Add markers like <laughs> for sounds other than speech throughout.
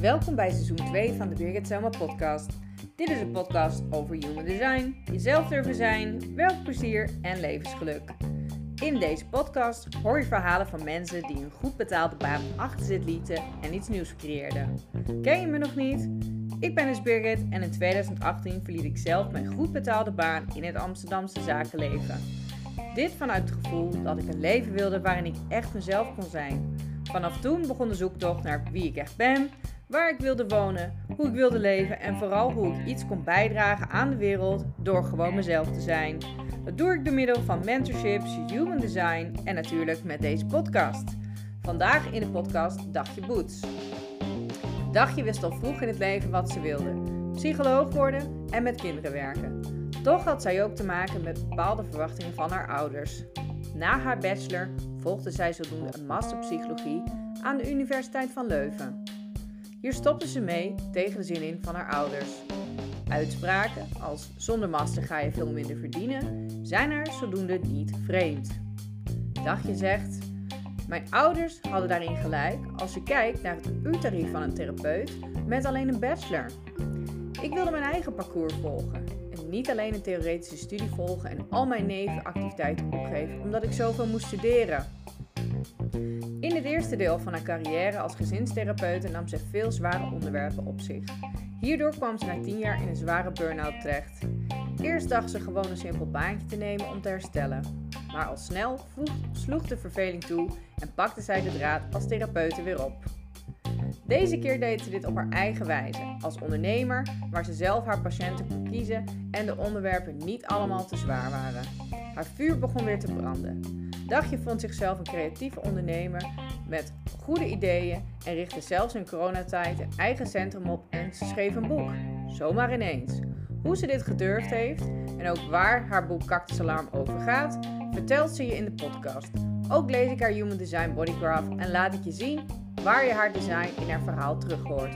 Welkom bij seizoen 2 van de Birgit Selma podcast. Dit is een podcast over human design, jezelf durven zijn, werkplezier en levensgeluk. In deze podcast hoor je verhalen van mensen die een goed betaalde baan achter zich lieten en iets nieuws creëerden. Ken je me nog niet? Ik ben dus Birgit en in 2018 verliet ik zelf mijn goed betaalde baan in het Amsterdamse zakenleven. Dit vanuit het gevoel dat ik een leven wilde waarin ik echt mezelf kon zijn. Vanaf toen begon de zoektocht naar wie ik echt ben, waar ik wilde wonen, hoe ik wilde leven en vooral hoe ik iets kon bijdragen aan de wereld door gewoon mezelf te zijn. Dat doe ik door middel van mentorships, human design en natuurlijk met deze podcast. Vandaag in de podcast Dagje Boots. Dagje wist al vroeg in het leven wat ze wilde: psycholoog worden en met kinderen werken. Toch had zij ook te maken met bepaalde verwachtingen van haar ouders. Na haar bachelor volgde zij zodoende een master psychologie aan de Universiteit van Leuven. Hier stopte ze mee tegen de zin in van haar ouders. Uitspraken als zonder master ga je veel minder verdienen zijn haar zodoende niet vreemd. Dagje zegt: Mijn ouders hadden daarin gelijk als je kijkt naar het uurtarief van een therapeut met alleen een bachelor. Ik wilde mijn eigen parcours volgen en niet alleen een theoretische studie volgen en al mijn nevenactiviteiten opgeven omdat ik zoveel moest studeren. In het eerste deel van haar carrière als gezinstherapeute nam ze veel zware onderwerpen op zich. Hierdoor kwam ze na tien jaar in een zware burn-out terecht. Eerst dacht ze gewoon een simpel baantje te nemen om te herstellen. Maar al snel sloeg de verveling toe en pakte zij de draad als therapeute weer op. Deze keer deed ze dit op haar eigen wijze, als ondernemer, waar ze zelf haar patiënten kon kiezen en de onderwerpen niet allemaal te zwaar waren. Haar vuur begon weer te branden. Dagje vond zichzelf een creatieve ondernemer met goede ideeën en richtte zelfs in coronatijd een eigen centrum op en schreef een boek. Zomaar ineens. Hoe ze dit gedurfd heeft en ook waar haar boek Cactus Alarm over gaat, vertelt ze je in de podcast. Ook lees ik haar Human Design Bodygraph en laat ik je zien waar je haar design in haar verhaal terug hoort.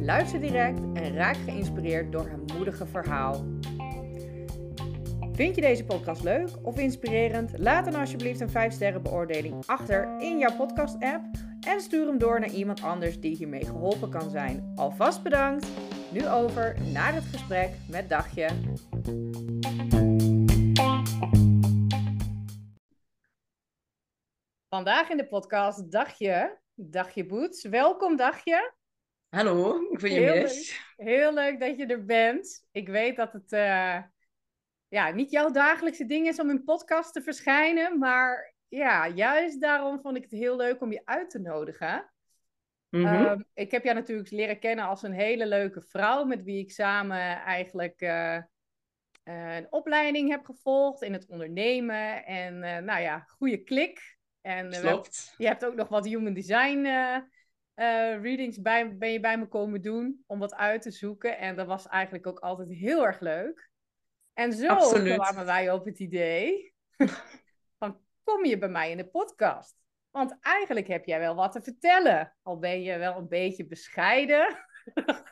Luister direct en raak geïnspireerd door haar moedige verhaal. Vind je deze podcast leuk of inspirerend? Laat dan alsjeblieft een 5 sterren beoordeling achter in jouw podcast app en stuur hem door naar iemand anders die hiermee geholpen kan zijn. Alvast bedankt. Nu over naar het gesprek met Dagje. Vandaag in de podcast Dagje, Dagje Boets. Welkom Dagje. Hallo, ik ben je heel mis. Leuk, heel leuk dat je er bent. Ik weet dat het uh, ja, niet jouw dagelijkse ding is om in podcast te verschijnen, maar ja, juist daarom vond ik het heel leuk om je uit te nodigen. Mm -hmm. ik heb jou natuurlijk leren kennen als een hele leuke vrouw met wie ik samen eigenlijk uh, uh, een opleiding heb gevolgd in het ondernemen. En uh, nou ja, goede klik. En Klopt. je hebt ook nog wat human design readings bij, ben je bij me komen doen om wat uit te zoeken. En dat was eigenlijk ook altijd heel erg leuk. En zo Absoluut. kwamen wij op het idee <laughs> van kom je bij mij in de podcast? Want eigenlijk heb jij wel wat te vertellen. Al ben je wel een beetje bescheiden. <laughs>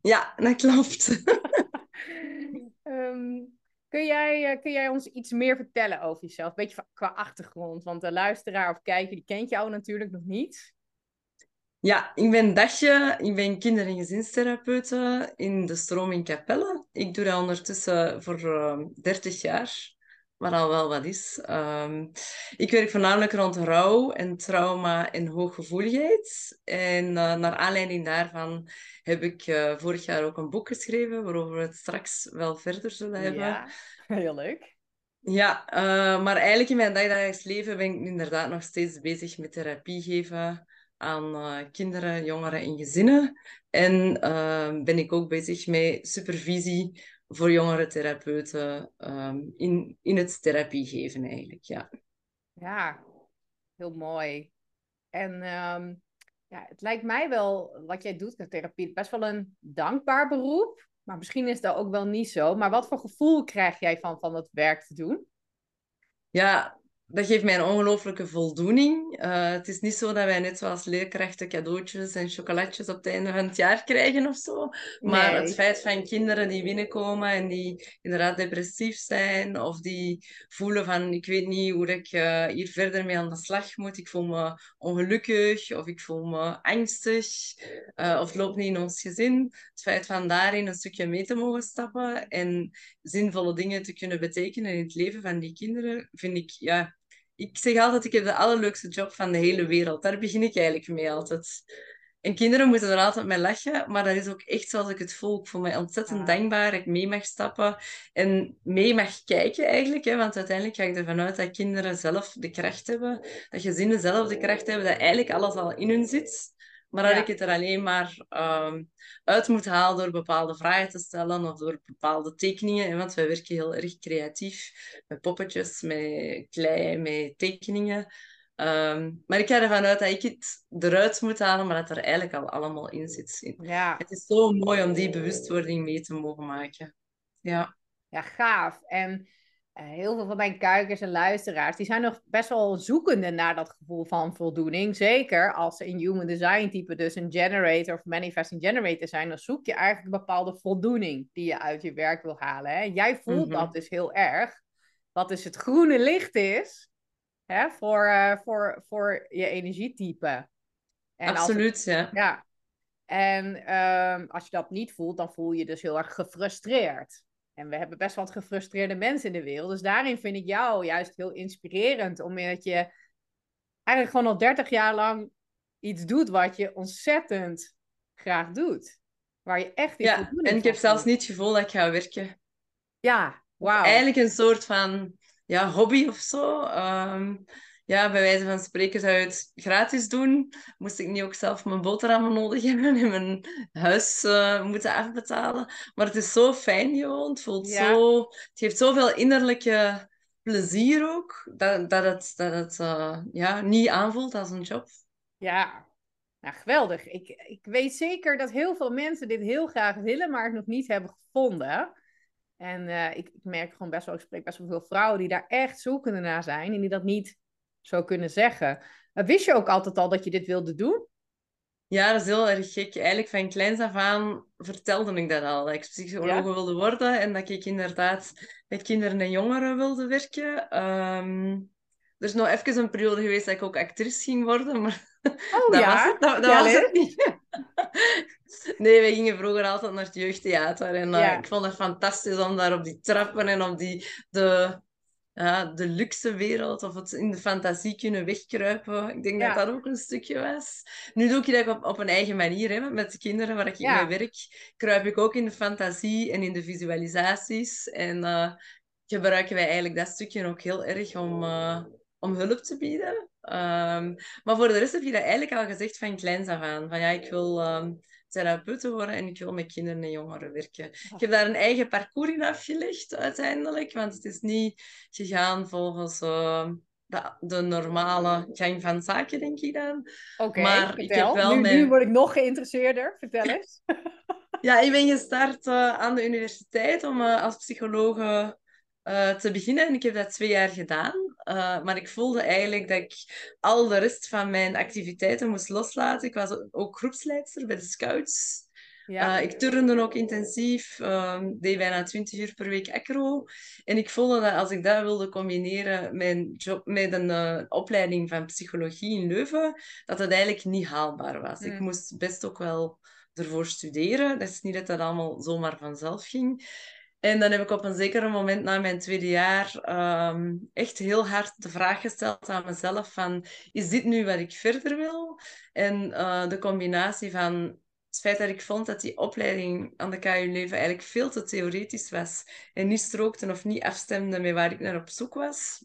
Ja, dat klopt. um, <laughs> kun, jij, kun jij ons iets meer vertellen over jezelf? Een beetje qua achtergrond. Want de luisteraar of kijker, die kent jou natuurlijk nog niet. Ja, ik ben Dagje. Ik ben kinder- en gezinstherapeute in de stroom in Capelle. Ik doe dat ondertussen voor uh, 30 jaar wat al wel wat is. Um, ik werk voornamelijk rond rouw en trauma en hooggevoeligheid. En uh, naar aanleiding daarvan heb ik uh, vorig jaar ook een boek geschreven, waarover we het straks wel verder zullen hebben. Ja, <laughs> heel leuk. Ja, uh, maar eigenlijk in mijn dagelijks leven ben ik inderdaad nog steeds bezig met therapie geven aan kinderen, jongeren en gezinnen. En ben ik ook bezig met supervisie voor jongere therapeuten um, in, in het therapie geven eigenlijk, ja. Ja, heel mooi. En um, ja, het lijkt mij wel, wat jij doet met therapie, best wel een dankbaar beroep. Maar misschien is dat ook wel niet zo. Maar wat voor gevoel krijg jij van, van het werk te doen? Ja, dat geeft mij een ongelooflijke voldoening. Eh, het is niet zo dat wij net zoals leerkrachten cadeautjes en chocolatjes op het einde van het jaar krijgen of zo. Maar het feit van kinderen die binnenkomen en die inderdaad depressief zijn of die voelen van ik weet niet hoe ik uh, hier verder mee aan de slag moet. Ik voel me ongelukkig of ik voel me angstig uh, of het loopt niet in ons gezin. Het feit van daarin een stukje mee te mogen stappen en zinvolle dingen te kunnen betekenen in het leven van die kinderen, vind ik ja, ik zeg altijd, ik heb de allerleukste job van de hele wereld. Daar begin ik eigenlijk mee altijd. En kinderen moeten er altijd mee lachen, maar dat is ook echt zoals ik het voel. Ik voel me ontzettend dankbaar dat ik mee mag stappen en mee mag kijken eigenlijk. Hè, want uiteindelijk ga ik ervan uit dat kinderen zelf de kracht hebben, dat gezinnen zelf de kracht hebben, dat eigenlijk alles al in hun zit. Maar dat ik het er alleen maar ehm, uit moet halen door bepaalde vragen te stellen of door bepaalde tekeningen. Want wij werken heel erg creatief met poppetjes, met klei, met tekeningen. Ehm, maar ik ga ervan uit dat ik het eruit moet halen, maar dat er eigenlijk al allemaal in zit. Ja. Het is zo mooi om die bewustwording mee te mogen maken. Ja, ja gaaf. En heel veel van mijn kijkers en luisteraars, die zijn nog best wel zoekende naar dat gevoel van voldoening. Zeker als ze in human design type dus een generator of manifesting generator zijn, dan zoek je eigenlijk een bepaalde voldoening die je uit je werk wil halen. Hè? Jij voelt mhm. dat dus heel erg. Wat dus het groene licht is hè, voor, uh, voor, voor je energietype. En Absoluut, ja. Ja. En um, als je dat niet voelt, dan voel je dus heel erg gefrustreerd. En we hebben best wat gefrustreerde mensen in de wereld. Dus daarin vind ik jou juist heel inspirerend. Omdat je eigenlijk gewoon al 30 jaar lang iets doet wat je ontzettend graag doet. Waar je echt iets Ja, en ik heb zelfs niet het gevoel dat ik ga werken. Ja, wauw. Eigenlijk een soort van ja, hobby of zo. Ehm, ja, bij wijze van spreken zou je het gratis doen. Moest ik niet ook zelf mijn boterhammen nodig hebben en mijn huis uh, moeten afbetalen. Maar het is zo fijn gewoon. Het, voelt zo, het geeft zoveel innerlijke plezier ook, dat, dat het, dat het uh, ja, niet aanvoelt als een job. Ja, nou, geweldig. Ik, ik weet zeker dat heel veel mensen dit heel graag willen, maar het nog niet hebben gevonden. En uh, ik, ik, merk gewoon best wel, ik spreek best wel veel vrouwen die daar echt zoekende naar zijn en die dat niet zou kunnen zeggen. Wist je ook altijd al dat je dit wilde doen? Ja, dat is heel erg gek. Eigenlijk van kleins af aan vertelde ik dat al. Dat ik psycholoog wilde worden en dat ik inderdaad met kinderen en jongeren wilde werken. Um, er is nog even een periode geweest dat ik ook actrice ging worden, maar <laughs> oh, dat, ja? was, het, dat, was het niet. <laughs> nee, wij gingen vroeger altijd naar het jeugdtheater en uh, ik vond het fantastisch om daar op die trappen en op die, de ja, de luxe wereld of het in de fantasie kunnen wegkruipen. Ik denk dat dat ook een stukje was. Nu doe ik dat op, op een eigen manier. Hè, met de kinderen waar ik mee werk, kruip ik ook in de fantasie en in de visualisaties. En uh, gebruiken wij eigenlijk dat stukje ook heel erg om, uh, om hulp te bieden. Um, maar voor de rest heb je dat eigenlijk al gezegd van kleins af aan. Van ja, ik wil... Um, therapeuten worden en ik wil met kinderen en jongeren werken. Ik heb daar een eigen parcours in afgelegd uiteindelijk, want het is niet gegaan volgens uh, de, de, normale gang van zaken, denk ik dan. Oké, maar ik heb wel nu, mijn... nu word ik nog geïnteresseerder. Vertel <laughs> eens. ja, ik ben gestart uh, aan de universiteit om uh, als psycholoog uh, te beginnen. En ik heb dat twee jaar gedaan. Uh, maar ik voelde eigenlijk dat ik al de rest van mijn activiteiten moest loslaten. Ik was ook groepsleidster bij de Scouts. Ja. Uh, ik turnde ook intensief, uh, deed bijna 20 uur per week acro. En ik voelde dat als ik dat wilde combineren met, job, met een uh, opleiding van psychologie in Leuven, dat het eigenlijk niet haalbaar was. Ik mm. moest best ook wel ervoor studeren. Dat is niet dat dat allemaal zomaar vanzelf ging. En dan heb ik op een zeker moment na mijn tweede jaar ehm, echt heel hard de vraag gesteld aan mezelf van, is dit nu wat ik verder wil? En uh, de combinatie van het feit dat ik vond dat die opleiding aan de KU Leuven eigenlijk veel te theoretisch was en niet strookte of niet afstemde met waar ik naar op zoek was.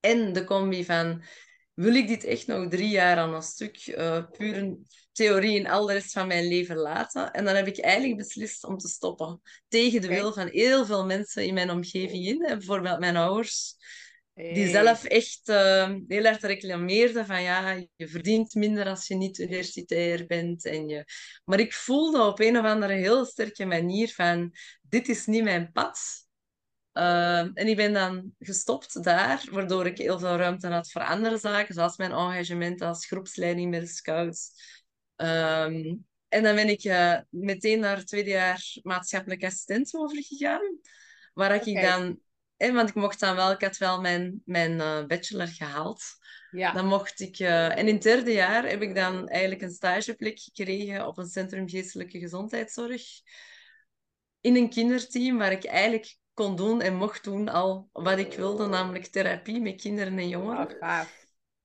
En de combi van, wil ik dit echt nog drie jaar aan een stuk uh, puur theorie en al de rest van mijn leven laten. En dan heb ik eigenlijk beslist om te stoppen. Tegen de wil van heel veel mensen in mijn omgeving in. Bijvoorbeeld mijn ouders. Die zelf echt uh, heel erg reclameerden van ja, je verdient minder als je niet universitair bent. En je... Maar ik voelde op een of andere heel sterke manier van dit is niet mijn pad. Ehm, en ik ben dan gestopt daar, waardoor ik heel veel ruimte had voor andere zaken, zoals mijn engagement als groepsleiding bij de Scouts. Ehm, en dan ben ik uh, meteen naar het tweede jaar maatschappelijk assistent overgegaan, waar ik dan... En want ik mocht dan wel, ik had wel mijn, mijn eh, bachelor gehaald. Ja, Dan mocht ik... eh, en in het derde jaar heb ik dan eigenlijk een stageplek gekregen op een centrum geestelijke gezondheidszorg. In een kinderteam waar ik eigenlijk kon doen en mocht doen al wat ik wilde, namelijk therapie met kinderen en jongeren.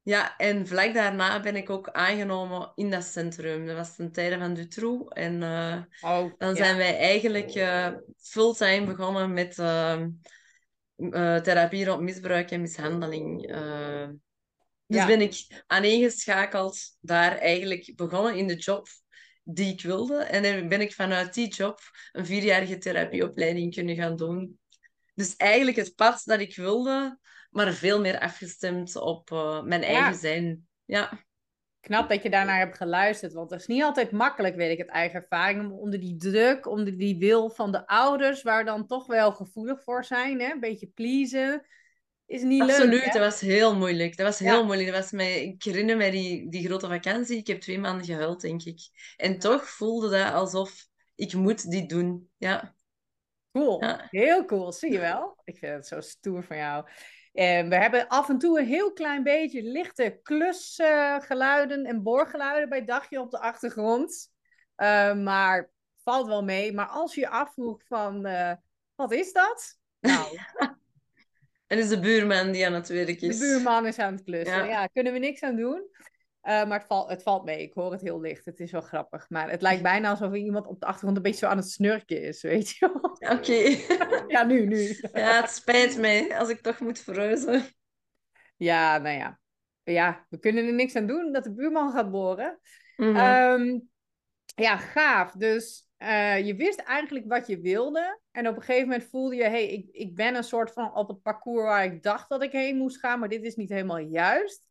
Ja, en vlak daarna ben ik ook aangenomen in dat centrum. Dat was ten tijde van Dutroux. En eh, Oh, dan ja. zijn wij eigenlijk eh, fulltime begonnen met eh, eh, therapie rond misbruik en mishandeling. Dus Ja. ben ik aaneengeschakeld daar eigenlijk begonnen in de job die ik wilde. En dan ben ik vanuit die job een vierjarige therapieopleiding kunnen gaan doen. Dus eigenlijk het pad dat ik wilde, maar veel meer afgestemd op eh, mijn Ja. eigen zijn. Ja, Knap dat je daarnaar hebt geluisterd, want het is niet altijd makkelijk, weet ik uit eigen ervaring, om onder die druk, onder die wil van de ouders, waar dan toch wel gevoelig voor zijn, hè? een beetje pleasen, is niet absoluut. leuk. hè? dat was heel moeilijk. Dat was Ja. heel moeilijk. Dat was mij, ik herinner me die, die grote vakantie. Ik heb twee maanden gehuild, denk ik. En toch voelde dat alsof ik moet dit doen. Ja, Cool, ja. heel cool, zie je wel? Ik vind het zo stoer van jou. En we hebben af en toe een heel klein beetje lichte klusgeluiden en boorgeluiden bij Dagje op de achtergrond. Eh, maar valt wel mee. Maar als je je afvroeg van, eh, wat is dat? Nou, <laughs> En is de buurman die aan het werk de is. buurman is aan het klussen. Ja. Ja, kunnen we niks aan doen. Eh, maar het valt, het valt mee. Ik hoor het heel licht. Het is wel grappig. Maar het lijkt bijna alsof iemand op de achtergrond een beetje zo aan het snurken is, weet je wel? <laughs> Oké. <laughs> Ja, nu, nu. <laughs> Ja, het spijt mij als ik toch moet verhuizen. Ja, nou ja. Ja, we kunnen er niks aan doen dat de buurman gaat boren. Mhm. Ehm, ja, gaaf. Dus eh, je wist eigenlijk wat je wilde. En op een gegeven moment voelde je, hé, hey, ik, ik ben een soort van op het parcours waar ik dacht dat ik heen moest gaan, maar dit is niet helemaal juist.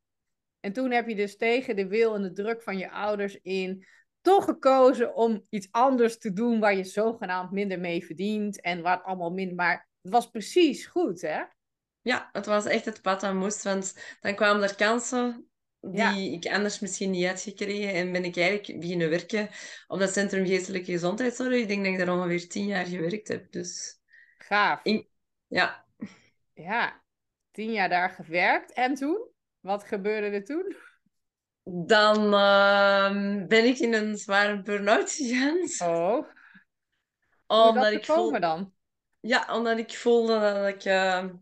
En toen heb je dus tegen de wil en de druk van je ouders in toch gekozen om iets anders te doen waar je zogenaamd minder mee verdient en waar het allemaal minder, maar het was precies goed, hè? Ja, het was echt het pad dat moest, want dan kwamen er kansen die Ja. ik anders misschien niet had gekregen. En ben ik eigenlijk beginnen werken op dat Centrum Geestelijke Gezondheidszorg. Ik denk dat ik daar ongeveer tien jaar gewerkt heb. Dus Gaaf. in- ja, Ja, tien jaar daar gewerkt. En toen? Wat gebeurde er toen? dan ehm, ben ik in een zware burn-out gegaan. Oh, Omdat dat ik, gekomen voel... dan? ja, omdat ik voelde dat ik ehm,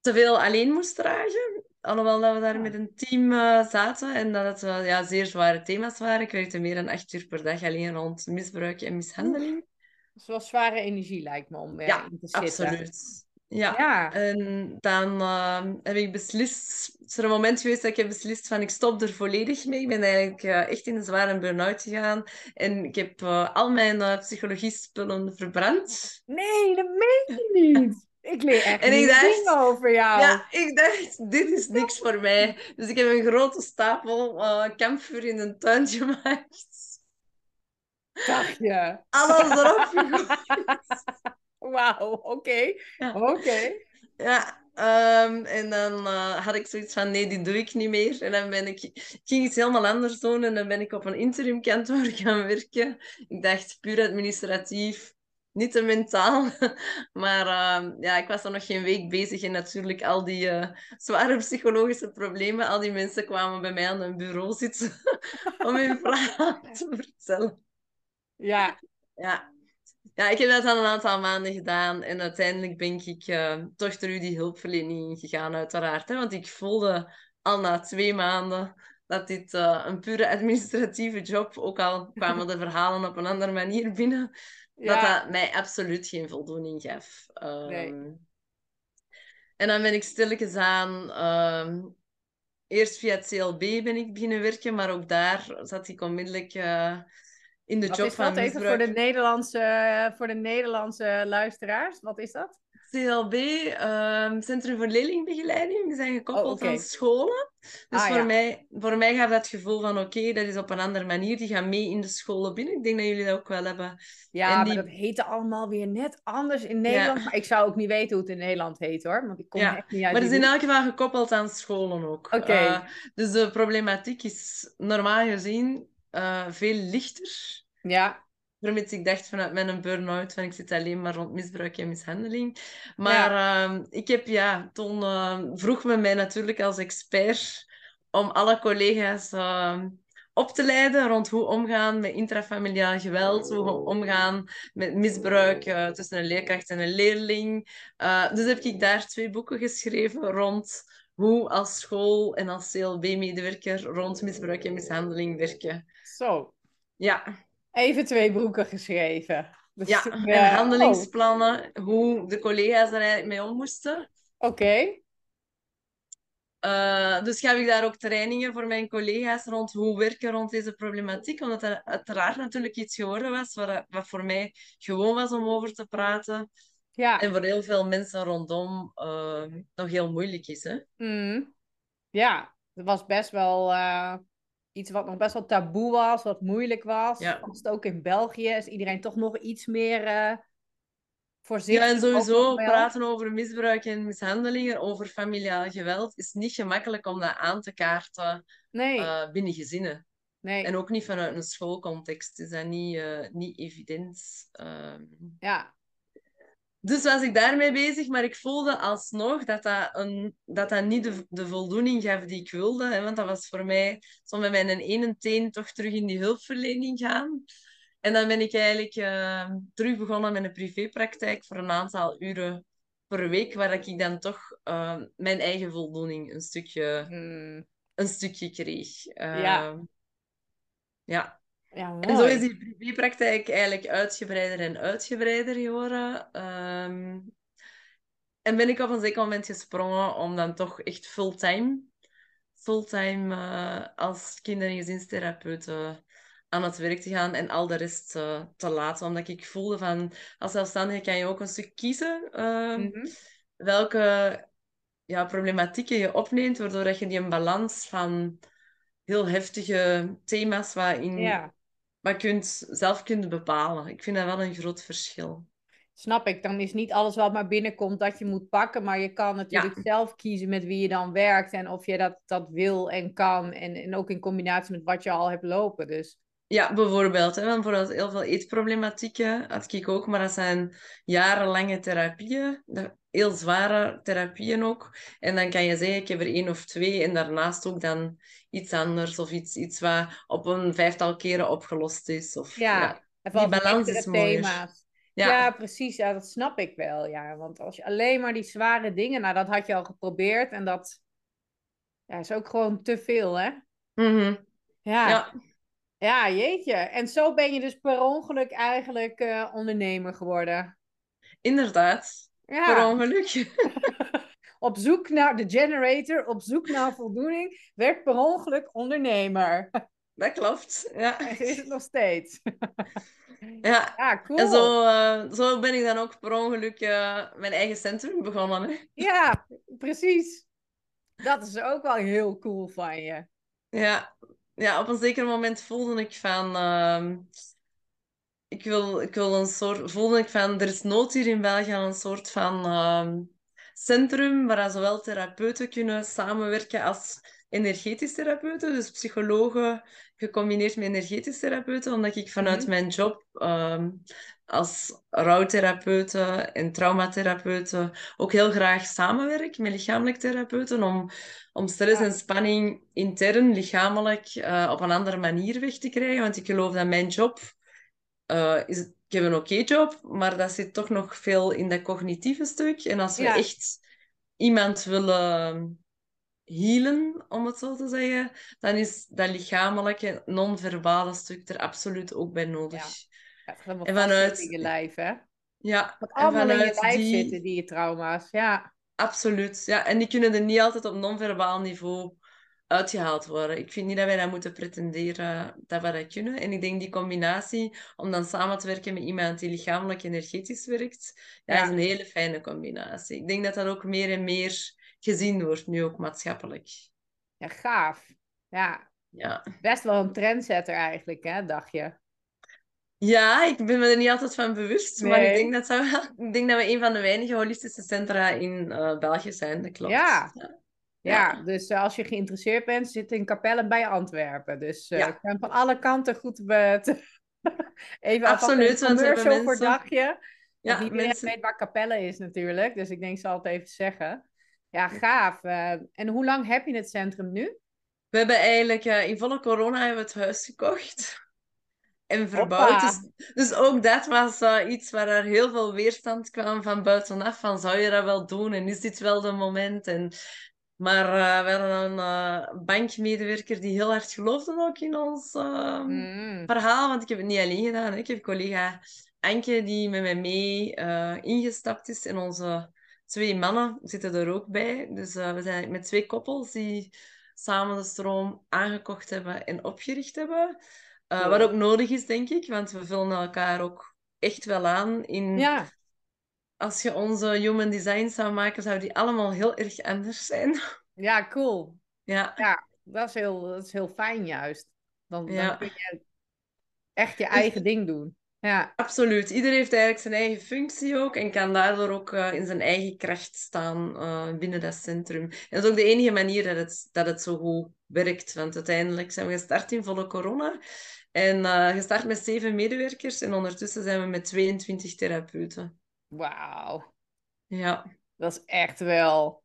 te veel alleen moest dragen. Alhoewel dat we daar met een team eh, zaten en dat het ja, zeer zware thema's waren. Ik werkte meer dan acht uur per dag alleen rond misbruik en mishandeling. Dat is wel zware energie, lijkt me, om eh, Ja, in te zitten. Absoluut. Ja. Ja, En dan ehm, heb ik beslist, is er een moment geweest dat ik heb beslist van ik stop er volledig mee. Ik ben eigenlijk eh, echt in een zware burn-out gegaan. En ik heb eh, al mijn eh, psychologie-spullen verbrand. nee, dat meen je niet. Ik leer <laughs> echt En ik dacht- over jou. Ja, ik dacht, dit is niks voor mij. Dus ik heb een grote stapel kampvuur in een tuin gemaakt. Dacht je? Alles erop <laughs> gegooid. Wauw, oké. Ja. Oké. Ja, ehm, en dan eh, had ik zoiets van, nee, dit doe ik niet meer. En dan ben ik, ik ging iets helemaal anders doen en dan ben ik op een interimkantoor <laughs> gaan werken. Ik dacht, puur administratief, niet te mentaal. <laughs> Maar ehm, ja, ik was dan nog geen week bezig en natuurlijk al die eh, zware psychologische problemen, al die mensen kwamen bij mij aan een bureau zitten <laughs> om hun verhaal te vertellen. Ja, Ja. Ja, ik heb dat dan een aantal maanden gedaan en uiteindelijk ben ik eh, toch door die hulpverlening gegaan, uiteraard. Hè, want ik voelde al na twee maanden dat dit eh, een pure administratieve job, ook al kwamen de <laughs> verhalen op een andere manier binnen, dat ja. dat mij absoluut geen voldoening gaf. Ehm, Nee. En dan ben ik stilletjes aan... ehm, eerst via het CLB ben ik beginnen werken, maar ook daar zat ik onmiddellijk eh, in de Wat job is van dat even voor de, Nederlandse, voor de Nederlandse luisteraars? Wat is dat? CLB, ehm, Centrum voor Leerlingbegeleiding, die zijn gekoppeld Oh, aan scholen. Dus Ah, voor, ja. mij, voor mij gaf dat gevoel van oké, dat is op een andere manier. Die gaan mee in de scholen binnen. Ik denk dat jullie dat ook wel hebben. Ja, En maar die- dat heette allemaal weer net anders in Nederland. Maar ik zou ook niet weten hoe het in Nederland heet hoor. Want ik kom Ja, echt niet uit Maar die het is in elk geval gekoppeld aan scholen ook. Oké. Eh, dus de problematiek is normaal gezien eh, veel lichter. Ja, Vermits ik dacht vanuit mijn burn-out van ik zit alleen maar rond misbruik en mishandeling. Maar ehm, ik heb, ja, toen ehm, vroeg men mij natuurlijk als expert om alle collega's ehm, op te leiden rond hoe omgaan met intrafamiliaal geweld, hoe omgaan met misbruik eh, tussen een leerkracht en een leerling. Eh, dus heb ik daar twee boeken geschreven rond hoe als school en als CLB-medewerker rond misbruik en mishandeling werken. Zo. Ja, Even twee broeken geschreven. Dus, Ja, eh, en oh, handelingsplannen, hoe de collega's er eigenlijk mee om moesten. Oké, Eh, dus gaf ik daar ook trainingen voor mijn collega's rond hoe werken rond deze problematiek. Omdat dat uiteraard natuurlijk iets geworden was wat, wat voor mij gewoon was om over te praten. ja. En voor heel veel mensen rondom eh, nog heel moeilijk is. Hè? Mm. Ja, het was best wel eh, iets wat nog best wel taboe was, wat moeilijk was. Ja. Vast ook in België is iedereen toch nog iets meer eh voorzichtig. Ja, en sowieso praten over misbruik en mishandelingen, over familiaal geweld, is niet gemakkelijk om dat aan te kaarten Nee, eh, binnen gezinnen. nee. En ook niet vanuit een schoolcontext is dat niet, eh, niet evident. Ehm. Ja, Dus was ik daarmee bezig, maar ik voelde alsnog dat dat, een, dat, dat niet de, de voldoening gaf die ik wilde. Hè, want dat was voor mij zo met mijn ene teen toch terug in die hulpverlening gaan. En dan ben ik eigenlijk eh, terug begonnen met een privépraktijk voor een aantal uren per week, waar ik dan toch eh, mijn eigen voldoening een stukje, mm, een stukje kreeg. Ja. Ja. Ja En zo is die privépraktijk eigenlijk uitgebreider en uitgebreider geworden. Ehm, en ben ik op een zeker moment gesprongen om dan toch echt fulltime, fulltime eh, als kinder- en gezinstherapeut aan het werk te gaan en al de rest eh, te laten. Omdat ik voelde van, als zelfstandige kan je ook een stuk kiezen ehm, Mhm. welke ja, problematieken je opneemt, waardoor dat je die een balans van heel heftige thema's waarin Ja, maar kunt, zelf kunt bepalen. Ik vind dat wel een groot verschil. snap ik. Dan is niet alles wat maar binnenkomt dat je moet pakken, maar je kan natuurlijk zelf kiezen met wie je dan werkt en of je dat, dat wil en kan. En, en ook in combinatie met wat je al hebt lopen. Dus Ja, bijvoorbeeld. Hè, want bijvoorbeeld heel veel eetproblematieken had ik ook, maar dat zijn jarenlange therapieën. Heel zware therapieën ook. En dan kan je zeggen, ik heb er één of twee en daarnaast ook dan iets anders of iets, iets wat op een vijftal keren opgelost is. Of, ja, ja. was balans is thema's. Ja. Ja, precies. Ja, dat snap ik wel. Ja, want als je alleen maar die zware dingen, nou, dat had je al geprobeerd en dat ja, is ook gewoon te veel, hè? Mhm. Ja. ja. Ja, jeetje. En zo ben je dus per ongeluk eigenlijk eh, ondernemer geworden. inderdaad. Per Ja, ongeluk. <laughs> op zoek naar de generator, op zoek naar voldoening, werd per ongeluk ondernemer. <laughs> Dat klopt. Ja. <laughs> Is het nog steeds. ja. Ja, cool. En zo, eh, zo ben ik dan ook per ongeluk eh, mijn eigen centrum begonnen. Hè? Ja, precies. Dat is ook wel heel cool van je. Ja. Ja, op een zeker moment voelde ik van... ehm, ik, wil, ik wil een soort... Voelde ik van... Er is nood hier in België aan een soort van ehm, centrum waar zowel therapeuten kunnen samenwerken als energetisch therapeuten. Dus psychologen gecombineerd met energetisch therapeuten. Omdat ik vanuit Mhm. mijn job ehm, als rouwtherapeuten en traumatherapeuten ook heel graag samenwerk met lichamelijk therapeuten om, om stress Ja. en spanning intern, lichamelijk, eh, op een andere manier weg te krijgen. Want ik geloof dat mijn job eh, is... Ik heb een oké job, maar dat zit toch nog veel in dat cognitieve stuk. En als we Ja. echt iemand willen healen, om het zo te zeggen, dan is dat lichamelijke, non-verbale stuk er absoluut ook bij nodig. Ja, En vanuit- in je lijf, hè? Ja, Wat en allemaal in je lijf die- zitten, die trauma's. Ja, Absoluut. Ja, en die kunnen er niet altijd op non-verbaal niveau uitgehaald worden. Ik vind niet dat wij dat moeten pretenderen dat we dat kunnen. En ik denk die combinatie, om dan samen te werken met iemand die lichamelijk energetisch werkt, ja, Ja. is een hele fijne combinatie. Ik denk dat dat ook meer en meer gezien wordt, nu ook maatschappelijk. Ja, gaaf. Ja, Ja. best wel een trendsetter eigenlijk, hè, dacht je. Ja, ik ben me er niet altijd van bewust, maar ik denk dat, wel, ik denk dat we een van de weinige holistische centra in eh, België zijn, dat klopt. Ja. ja. Ja, dus eh, als je geïnteresseerd bent, zit in Capelle bij Antwerpen. Dus eh Ja. ik ben van alle kanten goed te... <laughs> Even Absoluut, een want we hebben voor dagje. Ja, niet mensen- weet waar Capelle is natuurlijk, dus ik denk, ik zal het even zeggen. Ja, gaaf. eh, en hoe lang heb je het centrum nu? We hebben eigenlijk eh, in volle corona hebben we het huis gekocht en verbouwd. Dus, dus ook dat was eh, iets waar er heel veel weerstand kwam van buitenaf. Van zou je dat wel doen en is dit wel de moment? En, maar we hadden een bankmedewerker die heel hard geloofde ook in ons eh, Mm, verhaal. Want ik heb het niet alleen gedaan. hè. Ik heb collega Anke die met mij mee ingestapt is. En onze twee mannen zitten er ook bij. Dus eh, we zijn met twee koppels die samen de stroom aangekocht hebben en opgericht hebben. Eh. Wat ook nodig is, denk ik. Want we vullen elkaar ook echt wel aan. In, ja, Als je onze human design zou maken, zou die allemaal heel erg anders zijn. <laughs> ja, cool. ja. Ja, dat is heel, dat is heel fijn juist. Dan, dan kun je echt je <laughs> eigen ding doen. Ja, Absoluut. Ieder heeft eigenlijk zijn eigen functie ook en kan daardoor ook eh, in zijn eigen kracht staan eh, binnen dat centrum. En dat is ook de enige manier dat het, dat het zo goed werkt. Want uiteindelijk zijn we gestart in volle corona en eh, gestart met zeven medewerkers en ondertussen zijn we met 22 therapeuten. wauw. Ja, Dat is echt wel.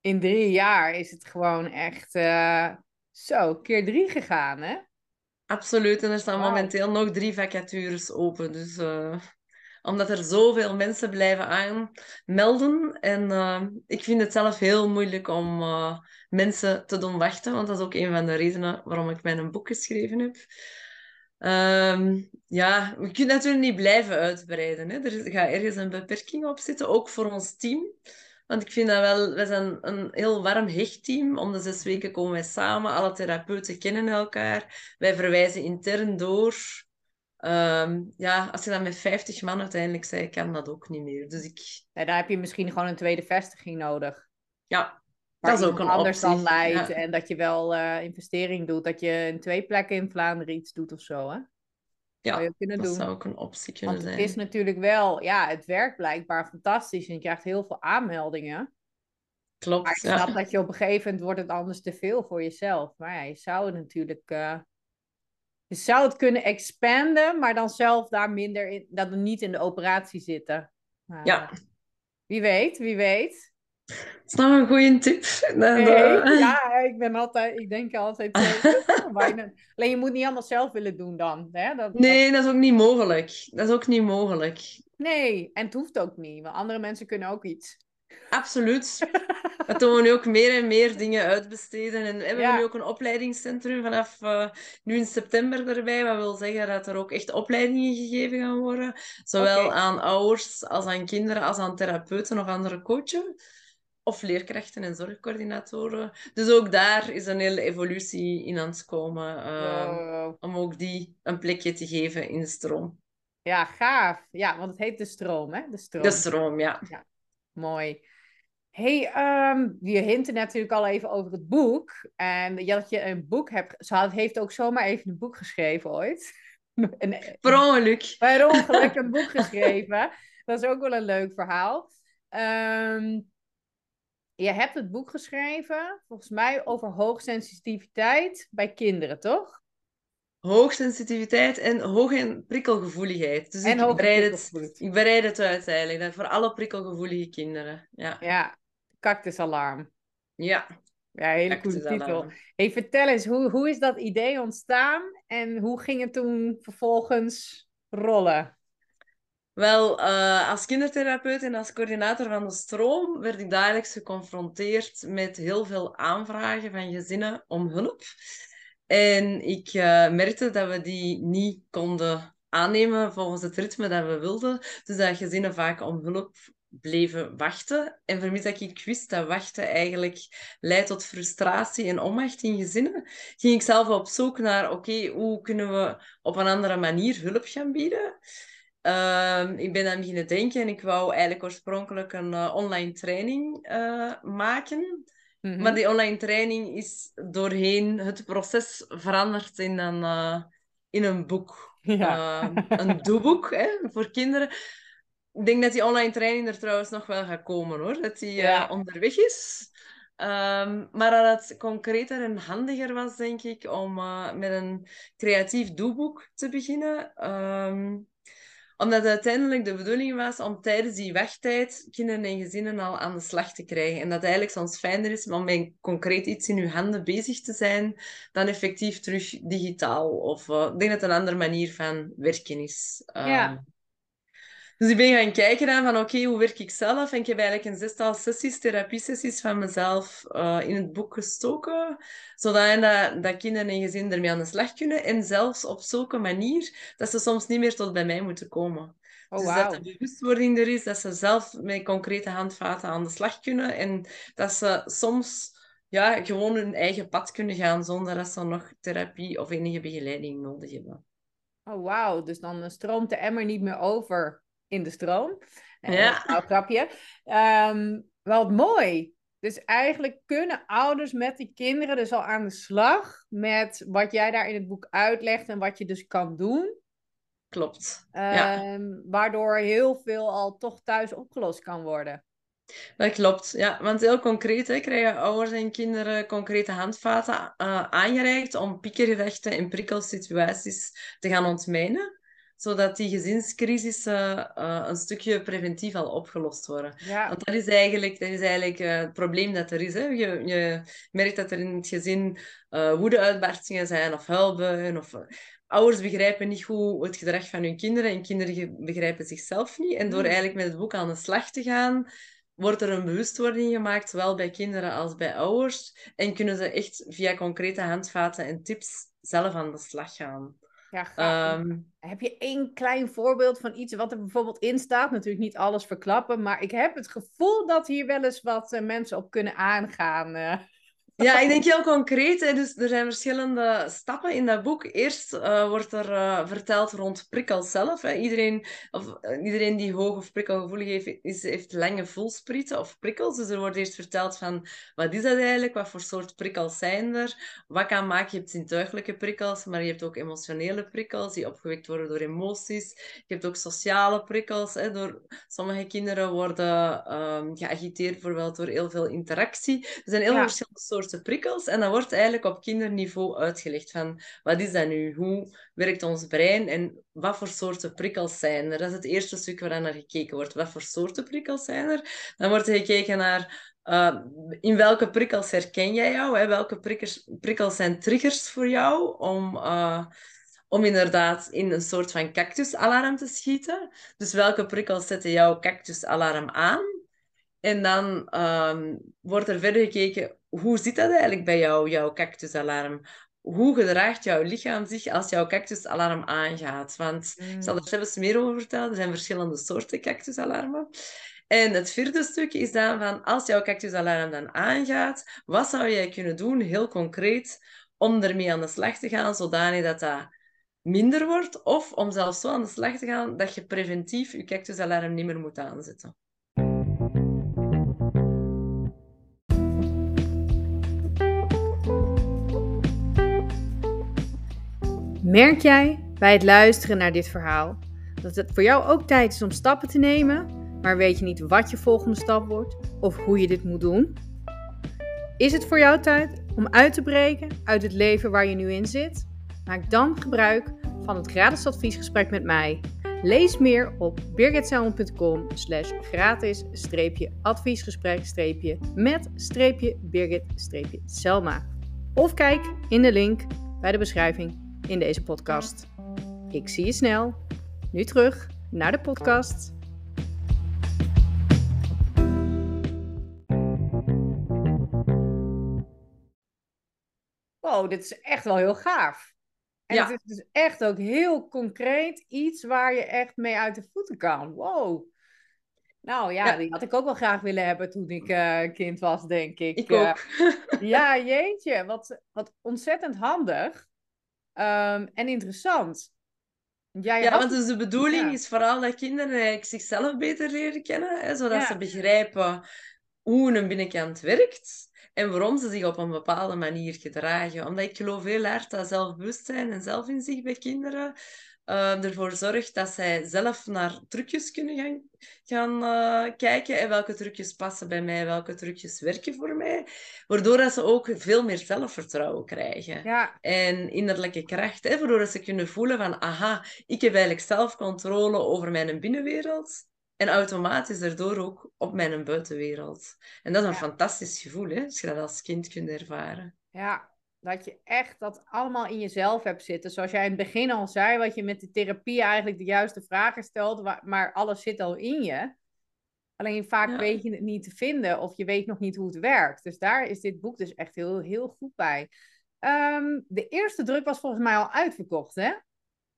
In drie jaar is het gewoon echt zo, keer drie gegaan, hè? Absoluut. En er staan momenteel nog drie vacatures open. Dus eh, omdat er zoveel mensen blijven aanmelden. En eh, ik vind het zelf heel moeilijk om eh, mensen te doen wachten. Want dat is ook een van de redenen waarom ik mijn boek geschreven heb. Ehm, ja, we kunnen natuurlijk niet blijven uitbreiden. Hè. Er gaat ergens een beperking op zitten, ook voor ons team. Want ik vind dat wel, wij zijn een heel warm hechtteam. Om de zes weken komen wij samen. Alle therapeuten kennen elkaar. Wij verwijzen intern door. Ehm, ja, als je dan met 50 man uiteindelijk zei, kan dat ook niet meer. Dus ik, Ja, daar heb je misschien gewoon een tweede vestiging nodig. ja, Waar dat is ook een anders optie. dan leidt. Ja. En dat je wel eh, investering doet. Dat je in twee plekken in Vlaanderen iets doet of zo, hè? Zou je Ja, ook kunnen dat doen. zou ook een optie kunnen Want het zijn. is natuurlijk wel, ja, het werkt blijkbaar fantastisch. En je krijgt heel veel aanmeldingen. Maar ik Klopt, snap ja. dat je op een gegeven moment wordt het anders te veel voor jezelf. Maar ja, je zou het natuurlijk... eh, je zou het kunnen expanden, maar dan zelf daar minder in... Dat we niet in de operatie zitten. Ja. eh, Wie weet, wie weet. Dat is nog een goede tip. Nee, eh, ja, ik ben altijd... Ik denk altijd... <laughs> bijna- Alleen je moet niet allemaal zelf willen doen dan. Hè? Dat, Nee, dat is ook niet mogelijk. Dat is ook niet mogelijk. nee, en het hoeft ook niet. Want andere mensen kunnen ook iets. Absoluut. Dat <laughs> doen we nu ook meer en meer dingen uitbesteden. En we hebben Ja. nu ook een opleidingscentrum vanaf eh, nu in september erbij. Wat wil zeggen dat er ook echt opleidingen gegeven gaan worden. Zowel aan ouders als aan kinderen, als aan therapeuten of andere coachen. Of leerkrachten en zorgcoördinatoren. Dus ook daar is een hele evolutie in aan het komen. eh, Wow. Om ook die een plekje te geven in de stroom. Ja, gaaf. Ja, want het heet de stroom, hè? De stroom. De stroom, ja. Mooi. hey, ehm, je hintte natuurlijk al even over het boek. En dat je een boek hebt... Ze heeft ook zomaar even een boek geschreven ooit. <laughs> Een, Per ongeluk. per ongeluk een <laughs> boek geschreven. Dat is ook wel een leuk verhaal. Ehm, je hebt het boek geschreven, volgens mij, over hoogsensitiviteit bij kinderen, toch? Hoogsensitiviteit en hoge prikkelgevoeligheid. Dus En ik bereid, het, ik bereid het uit eigenlijk. Dat voor alle prikkelgevoelige kinderen. Ja. Ja, cactusalarm. Ja. Ja, hele coole Cactusalarm. titel. Hey, vertel eens, hoe, hoe is dat idee ontstaan en hoe ging het toen vervolgens rollen? Wel, eh, als kindertherapeut en als coördinator van de stroom werd ik dagelijks geconfronteerd met heel veel aanvragen van gezinnen om hulp. En ik eh, merkte dat we die niet konden aannemen volgens het ritme dat we wilden. Dus dat gezinnen vaak om hulp bleven wachten. En vermits dat ik wist dat wachten eigenlijk leidt tot frustratie en onmacht in gezinnen, ging ik zelf op zoek naar, oké, hoe kunnen we op een andere manier hulp gaan bieden? Ehm, ik ben aan beginnen denken en ik wou eigenlijk oorspronkelijk een uh, online training uh, maken. Mhm. Maar die online training is doorheen het proces veranderd in een, uh, in een boek. Ja. Ehm, <laughs> een doeboek hè, voor kinderen. Ik denk dat die online training er trouwens nog wel gaat komen hoor. Dat die ja. onderweg is. Um, maar dat het concreter en handiger was, denk ik, om met een creatief doeboek te beginnen omdat het uiteindelijk de bedoeling was om tijdens die wachttijd kinderen en gezinnen al aan de slag te krijgen. En dat eigenlijk soms fijner is om met concreet iets in uw handen bezig te zijn dan effectief terug digitaal. Of uh, ik denk dat het een andere manier van werken is. Ja. Dus ik ben gaan kijken dan van oké, hoe werk ik zelf? En ik heb eigenlijk een zestal sessies, therapiesessies van mezelf uh, in het boek gestoken. Zodat dat, dat kinderen en gezinnen ermee aan de slag kunnen. En zelfs op zulke manier dat ze soms niet meer tot bij mij moeten komen. Oh, dus dat de bewustwording er is, dat ze zelf met concrete handvaten aan de slag kunnen. En dat ze soms ja, gewoon hun eigen pad kunnen gaan zonder dat ze nog therapie of enige begeleiding nodig hebben. Oh, wauw. Dus dan stroomt de emmer niet meer over in de stroom. ja. Nou, grapje. Um, wel mooi. Dus eigenlijk kunnen ouders met die kinderen dus al aan de slag met wat jij daar in het boek uitlegt en wat je dus kan doen. Klopt. Um, Waardoor heel veel al toch thuis opgelost kan worden. Dat klopt, ja. Want heel concreet hè, krijgen ouders en kinderen concrete handvaten uh, aangereikt om piekergerechten en prikkelsituaties te gaan ontmijnen zodat die gezinscrisissen uh, een stukje preventief al opgelost worden. Ja. Want dat is eigenlijk, dat is eigenlijk uh, het probleem dat er is. Hè. Je, je merkt dat er in het gezin uh, woedeuitbarstingen zijn of huilbuien. Of, ouders begrijpen niet goed het gedrag van hun kinderen en kinderen begrijpen zichzelf niet. En door hmm. eigenlijk met het boek aan de slag te gaan, wordt er een bewustwording gemaakt, zowel bij kinderen als bij ouders. En kunnen ze echt via concrete handvaten en tips zelf aan de slag gaan. Ja, um, heb je één klein voorbeeld van iets wat er bijvoorbeeld in staat? Natuurlijk niet alles verklappen, maar ik heb het gevoel dat hier wel eens wat uh, mensen op kunnen aangaan. Uh. Ja, ik denk heel concreet. Hè. Dus er zijn verschillende stappen in dat boek. Eerst uh, wordt er uh, verteld rond prikkels zelf. Hè. Iedereen, of, uh, iedereen die hoog of prikkelgevoelig heeft, is, heeft lange voelsprieten of prikkels. Dus er wordt eerst verteld van wat is dat eigenlijk? Wat voor soort prikkels zijn er? Wat kan maken? Je hebt zintuigelijke prikkels, maar je hebt ook emotionele prikkels die opgewekt worden door emoties. Je hebt ook sociale prikkels. Hè. Door, sommige kinderen worden um, geagiteerd bijvoorbeeld door heel veel interactie. Er zijn heel ja. verschillende soorten prikkels. En dan wordt eigenlijk op kinderniveau uitgelegd van wat is dat nu? Hoe werkt ons brein en wat voor soorten prikkels zijn er? Dat is het eerste stuk waar naar gekeken wordt. Wat voor soorten prikkels zijn er? Dan wordt er gekeken naar uh, in welke prikkels herken jij jou? Hè? Welke prikkers, prikkels zijn triggers voor jou om... Uh, om inderdaad in een soort van cactusalarm te schieten. Dus welke prikkels zetten jouw cactusalarm aan? En dan um, wordt er verder gekeken, hoe zit dat eigenlijk bij jou, jouw cactusalarm? Hoe gedraagt jouw lichaam zich als jouw cactusalarm aangaat? Want mm. ik zal er zelfs meer over vertellen. Er zijn verschillende soorten cactusalarmen. En het vierde stuk is dan van, als jouw cactusalarm dan aangaat, wat zou jij kunnen doen, heel concreet, om ermee aan de slag te gaan, zodanig dat dat minder wordt, of om zelfs zo aan de slag te gaan dat je preventief je cactusalarm niet meer moet aanzetten. Merk jij bij het luisteren naar dit verhaal dat het voor jou ook tijd is om stappen te nemen, maar weet je niet wat je volgende stap wordt of hoe je dit moet doen? Is het voor jou tijd om uit te breken uit het leven waar je nu in zit? Maak dan gebruik van het gratis adviesgesprek met mij. Lees meer op birgitselman.com slash gratis adviesgesprek met Birgit Selma. Of kijk in de link bij de beschrijving in deze podcast. Ik zie je snel. Nu terug naar de podcast. Wow, dit is echt wel heel gaaf. En ja. het is dus echt ook heel concreet iets waar je echt mee uit de voeten kan. Wow. Nou ja, die had ik ook wel graag willen hebben toen ik uh, kind was, denk ik. Ik ook. ja, jeetje, wat, wat ontzettend handig um, en interessant. Ja, ja want dus de bedoeling is vooral dat kinderen eigenlijk zichzelf beter leren kennen, hè, zodat ze begrijpen hoe een binnenkant werkt en waarom ze zich op een bepaalde manier gedragen. Omdat ik geloof heel erg dat zelfbewustzijn en zelfinzicht bij kinderen uh, ervoor zorgt dat zij zelf naar trucjes kunnen gaan, gaan uh, kijken. En welke trucjes passen bij mij, welke trucjes werken voor mij. Waardoor dat ze ook veel meer zelfvertrouwen krijgen. Ja. En innerlijke kracht. Hè, waardoor dat ze kunnen voelen van, aha, ik heb eigenlijk zelf controle over mijn binnenwereld. En automatisch daardoor ook op mijn buitenwereld. En dat is een fantastisch gevoel, hè, als je dat als kind kunt ervaren. Ja, dat je echt dat allemaal in jezelf hebt zitten. Zoals jij in het begin al zei, wat je met de therapie eigenlijk de juiste vragen stelt, maar alles zit al in je. Alleen vaak weet je het niet te vinden of je weet nog niet hoe het werkt. Dus daar is dit boek dus echt heel, heel goed bij. Um, de eerste druk was volgens mij al uitverkocht, hè?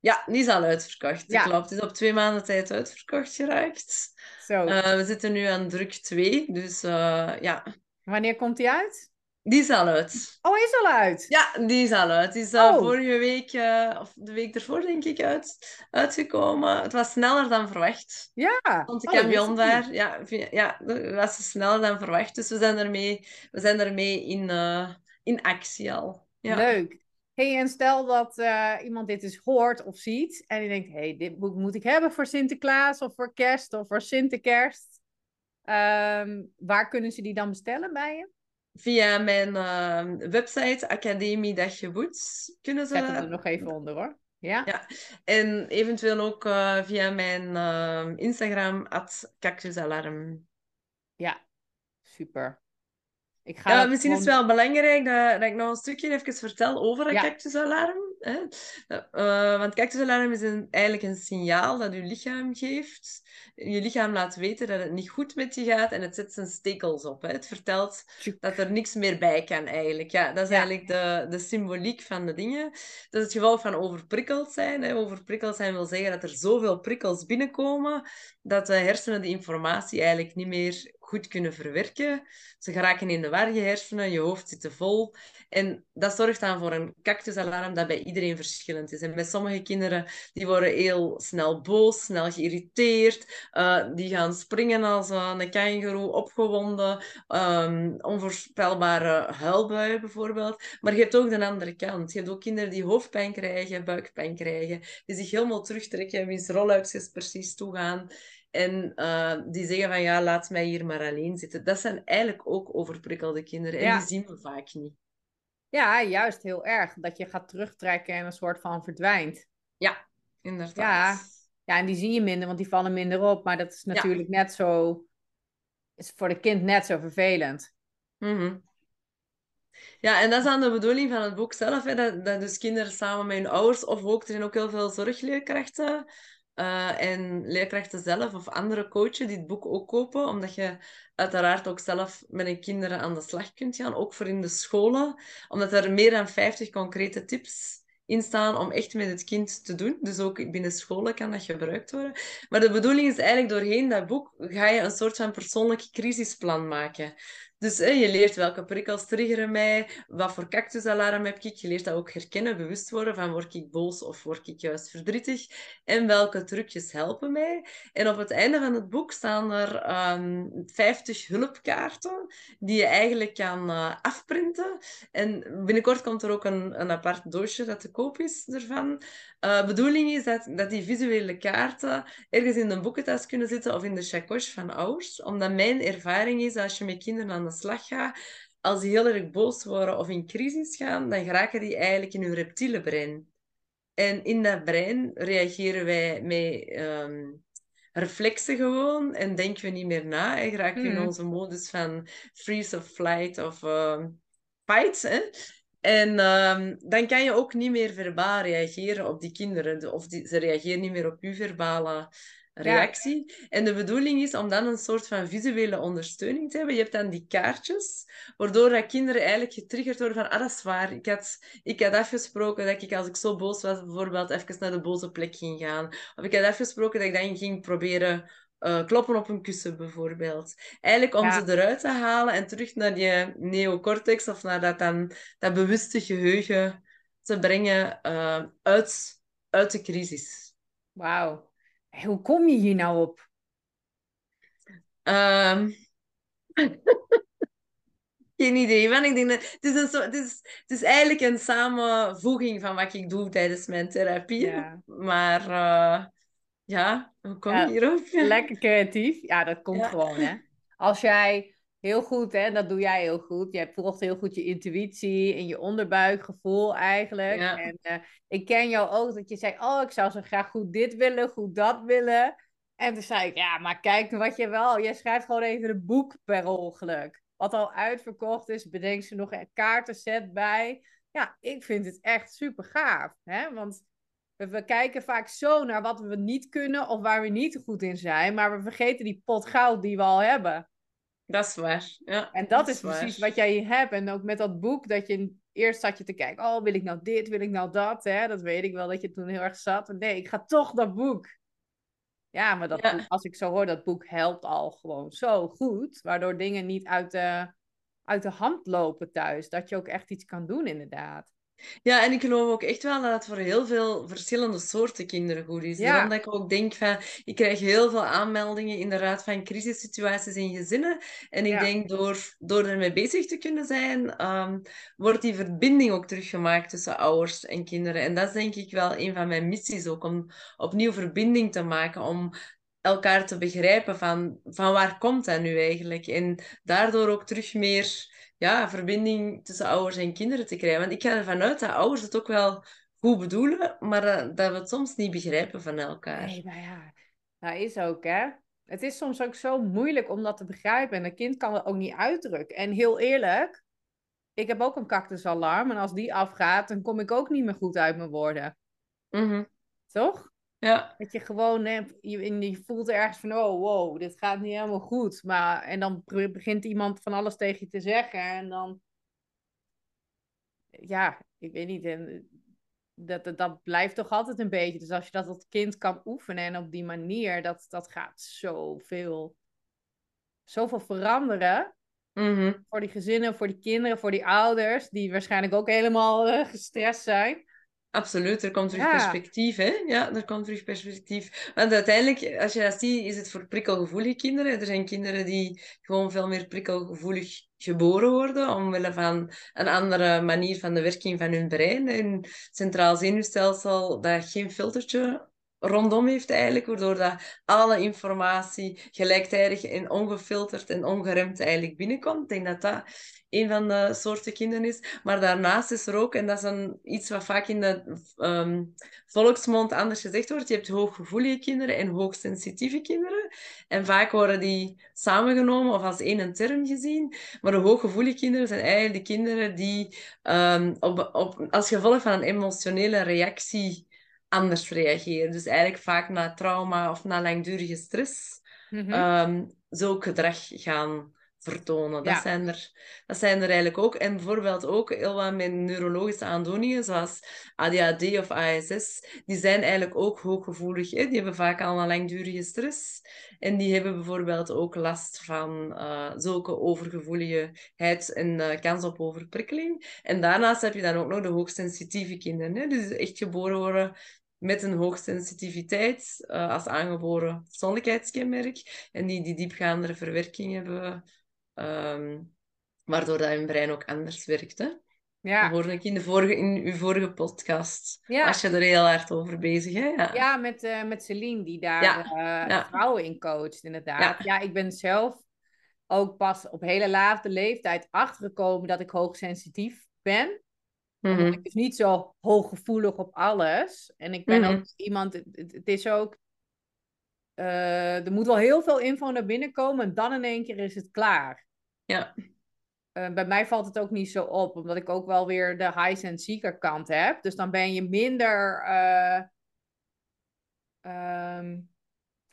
Ja, die is al uitverkocht. Ja. Klopt, het is op twee maanden tijd uitverkocht geraakt. Zo. Uh, we zitten nu aan druk 2, dus uh, ja. Wanneer komt die uit? Die is al uit. Oh, is al uit? Ja, die is al uit. Die is uh, vorige week, uh, of de week ervoor denk ik, uit, uitgekomen. Het was sneller dan verwacht. Ja. Want ik oh, heb daar. Ja, ja, het was sneller dan verwacht. Dus we zijn ermee, we zijn ermee in, uh, in actie al. Ja. Leuk. Hey, en stel dat iemand dit eens hoort of ziet en die denkt, hey, dit boek moet ik hebben voor Sinterklaas of voor kerst of voor Sinterkerst. Um, waar kunnen ze die dan bestellen bij je? Via mijn uh, website Academie Dagje kunnen ze... Zet het er nog even onder hoor. Ja. ja. En eventueel ook uh, via mijn uh, Instagram, at cactusalarm. Ja, super. Ik ga ja, misschien is het wel belangrijk dat, dat, ik nog een stukje even vertel over het ja. cactusalarm. Hè? Uh, want cactusalarm is een, eigenlijk een signaal dat je lichaam geeft. Je lichaam laat weten dat het niet goed met je gaat en het zet zijn stekels op. Hè? Het vertelt dat er niks meer bij kan eigenlijk. Ja, dat is eigenlijk de, de symboliek van de dingen. Dat is het geval van overprikkeld zijn. Hè? Overprikkeld zijn wil zeggen dat er zoveel prikkels binnenkomen dat de hersenen de informatie eigenlijk niet meer goed kunnen verwerken. Ze geraken in de war, je hersenen, je hoofd zit te vol. En dat zorgt dan voor een cactusalarm dat bij iedereen verschillend is. En bij sommige kinderen, die worden heel snel boos, snel geïrriteerd. Uh, die gaan springen als een kangoeroe, opgewonden. Um, onvoorspelbare huilbuien bijvoorbeeld. Maar je hebt ook de andere kant. Je hebt ook kinderen die hoofdpijn krijgen, buikpijn krijgen. Die zich helemaal terugtrekken, wiens rolluikjes precies toegaan. En uh, die zeggen van ja, laat mij hier maar alleen zitten. Dat zijn eigenlijk ook overprikkelde kinderen. En die zien we vaak niet. Ja, juist heel erg. Dat je gaat terugtrekken en een soort van verdwijnt. Ja, inderdaad. Ja. ja, en die zie je minder, want die vallen minder op. Maar dat is natuurlijk net zo... Is voor de kind net zo vervelend. Mm Ja, en dat is dan de bedoeling van het boek zelf. Hè, dat, dat dus kinderen samen met hun ouders, of ook, er zijn ook heel veel zorgleerkrachten uh, en leerkrachten zelf of andere coaches die het boek ook kopen, omdat je uiteraard ook zelf met een kinderen aan de slag kunt gaan, ook voor in de scholen, omdat er meer dan 50 concrete tips in staan om echt met het kind te doen. Dus ook binnen scholen kan dat gebruikt worden. Maar de bedoeling is eigenlijk doorheen dat boek ga je een soort van persoonlijk crisisplan maken. Dus je leert welke prikkels triggeren mij, wat voor cactusalarm heb ik. Je leert dat ook herkennen, bewust worden van word ik boos of word ik juist verdrietig. En welke trucjes helpen mij. En op het einde van het boek staan er um, ehm, 50 hulpkaarten die je eigenlijk kan uh, afprinten. En binnenkort komt er ook een, een apart doosje dat te koop is ervan. Uh, bedoeling is dat, dat die visuele kaarten ergens in de boekentas kunnen zitten of in de chacoche van ouders. Omdat mijn ervaring is, als je met kinderen aan de slag gaat, als die heel erg boos worden of in crisis gaan, dan geraken die eigenlijk in hun reptiele brein. En in dat brein reageren wij met um, reflexen gewoon en denken we niet meer na. En geraken we in hmm. onze modus van freeze of flight of uh, fight. Hè? En um, dan kan je ook niet meer verbaal reageren op die kinderen. Of die, ze reageren niet meer op uw verbale reactie. En de bedoeling is om dan een soort van visuele ondersteuning te hebben. Je hebt dan die kaartjes, waardoor dat kinderen eigenlijk getriggerd worden van, ah, dat is waar. Ik had, ik had afgesproken dat ik, als ik zo boos was, bijvoorbeeld even naar de boze plek ging gaan. Of ik had afgesproken dat ik dan ging proberen eh, kloppen op een kussen bijvoorbeeld. Eigenlijk om Ja. ze eruit te halen en terug naar die neocortex of naar dat, dan, dat bewuste geheugen te brengen eh, uit, uit de crisis. Wauw. Hoe kom je hier nou op? Ehm, <laughs> geen idee. Want ik denk dat, het, is een soort, het, is, het is eigenlijk een samenvoeging van wat ik doe tijdens mijn therapie. Ja. Maar eh, ja, hoe kom Ja, je hierop? <laughs> Lekker creatief. Ja, dat komt Ja. gewoon, hè. Als jij heel goed, hè, dat doe jij heel goed. Jij volgt heel goed je intuïtie en je onderbuikgevoel eigenlijk. Ja. En eh, ik ken jou ook dat je zei, oh, ik zou zo graag goed dit willen, goed dat willen. En toen zei ik, ja, maar kijk wat je wel. Jij schrijft gewoon even een boek per ongeluk. Wat al uitverkocht is, bedenk ze nog een kaartenset bij. Ja, ik vind het echt super gaaf. Hè? Want we, we kijken vaak zo naar wat we niet kunnen of waar we niet goed in zijn. Maar we vergeten die pot goud die we al hebben. Dat is waar. Ja, En dat is waar. precies wat jij hier hebt. En ook met dat boek, dat je eerst zat je te kijken, oh, wil ik nou dit, wil ik nou dat? Hè? Dat weet ik wel, dat je toen heel erg zat. Nee, ik ga toch dat boek. Ja, maar dat Ja. boek, als ik zo hoor, dat boek helpt al gewoon zo goed. Waardoor dingen niet uit de, uit de hand lopen thuis. Dat je ook echt iets kan doen, inderdaad. Ja, en ik geloof ook echt wel dat het voor heel veel verschillende soorten kinderen goed is. Ja. Daarom dat ik ook denk van, ik krijg heel veel aanmeldingen inderdaad van crisissituaties in gezinnen. En ik Ja. denk door, door ermee bezig te kunnen zijn, ehm, wordt die verbinding ook teruggemaakt tussen ouders en kinderen. En dat is denk ik wel een van mijn missies ook, om opnieuw verbinding te maken, om elkaar te begrijpen van, van waar komt dat nu eigenlijk? En daardoor ook terug meer ja, verbinding tussen ouders en kinderen te krijgen. Want ik ga ervan uit dat ouders het ook wel goed bedoelen, maar dat we het soms niet begrijpen van elkaar. Nee, maar ja, dat is ook, hè. Het is soms ook zo moeilijk om dat te begrijpen. En een kind kan het ook niet uitdrukken. En heel eerlijk, ik heb ook een cactusalarm. En als die afgaat, dan kom ik ook niet meer goed uit mijn woorden. Mhm. Toch? Ja, Dat je gewoon, hè, je, voelt ergens van, oh wow, dit gaat niet helemaal goed. Maar, en dan begint iemand van alles tegen je te zeggen. En dan, ja, ik weet niet. En dat, dat, dat blijft toch altijd een beetje. Dus als je dat als kind kan oefenen en op die manier, dat, dat gaat zoveel, zoveel veranderen. Mhm. Voor die gezinnen, voor die kinderen, voor die ouders, die waarschijnlijk ook helemaal eh, gestrest zijn. Absoluut. Er komt terug Ja. perspectief, hè? Ja, er komt terug perspectief. Want uiteindelijk, als je dat ziet, is het voor prikkelgevoelige kinderen. Er zijn kinderen die gewoon veel meer prikkelgevoelig geboren worden, omwille van een andere manier van de werking van hun brein. Hun centraal zenuwstelsel dat geen filtertje rondom heeft eigenlijk, waardoor dat alle informatie gelijktijdig en ongefilterd en ongeremd eigenlijk binnenkomt. Ik denk dat dat een van de soorten kinderen is. Maar daarnaast is er ook, en dat is een, iets wat vaak in de ehm, volksmond anders gezegd wordt, je hebt hooggevoelige kinderen en hoogsensitieve kinderen. En vaak worden die samengenomen of als één term gezien. Maar de hooggevoelige kinderen zijn eigenlijk de kinderen die ehm, op, op, als gevolg van een emotionele reactie anders reageren. Dus eigenlijk vaak na trauma of na langdurige stress Mhm. ehm zulk gedrag gaan vertonen. Dat, Ja. zijn er, dat zijn er eigenlijk ook. En bijvoorbeeld ook heel wat met neurologische aandoeningen, zoals ADHD of ASS, die zijn eigenlijk ook hooggevoelig. Hè? Die hebben vaak al een langdurige stress. En die hebben bijvoorbeeld ook last van eh, zulke overgevoeligheid en eh, kans op overprikkeling. En daarnaast heb je dan ook nog de hoogsensitieve kinderen. Hè? Dus echt geboren worden met een hoogsensitiviteit eh, als aangeboren persoonlijkheidskenmerk. En die die diepgaandere verwerking hebben, ehm, waardoor dat hun brein ook anders werkt. Hè? Dat ja. hoorde ik in, de vorige, in uw vorige podcast. Ja. Was je er heel hard over bezig, hè? Ja. Ja, met, eh, met Celine, die daar Ja, eh, ja. vrouwen in coacht, inderdaad. Ja. Ja. ik ben zelf ook pas op hele late leeftijd achtergekomen dat ik hoogsensitief ben. Mhm. Omdat ik dus niet zo hooggevoelig op alles. En ik ben Mhm. ook iemand, het, het- is ook, eh, er moet wel heel veel info naar binnen komen en dan in één keer is het klaar. Ja. Eh, bij mij valt het ook niet zo op, omdat ik ook wel weer de high and seeker kant heb. Dus dan ben je minder. ehm,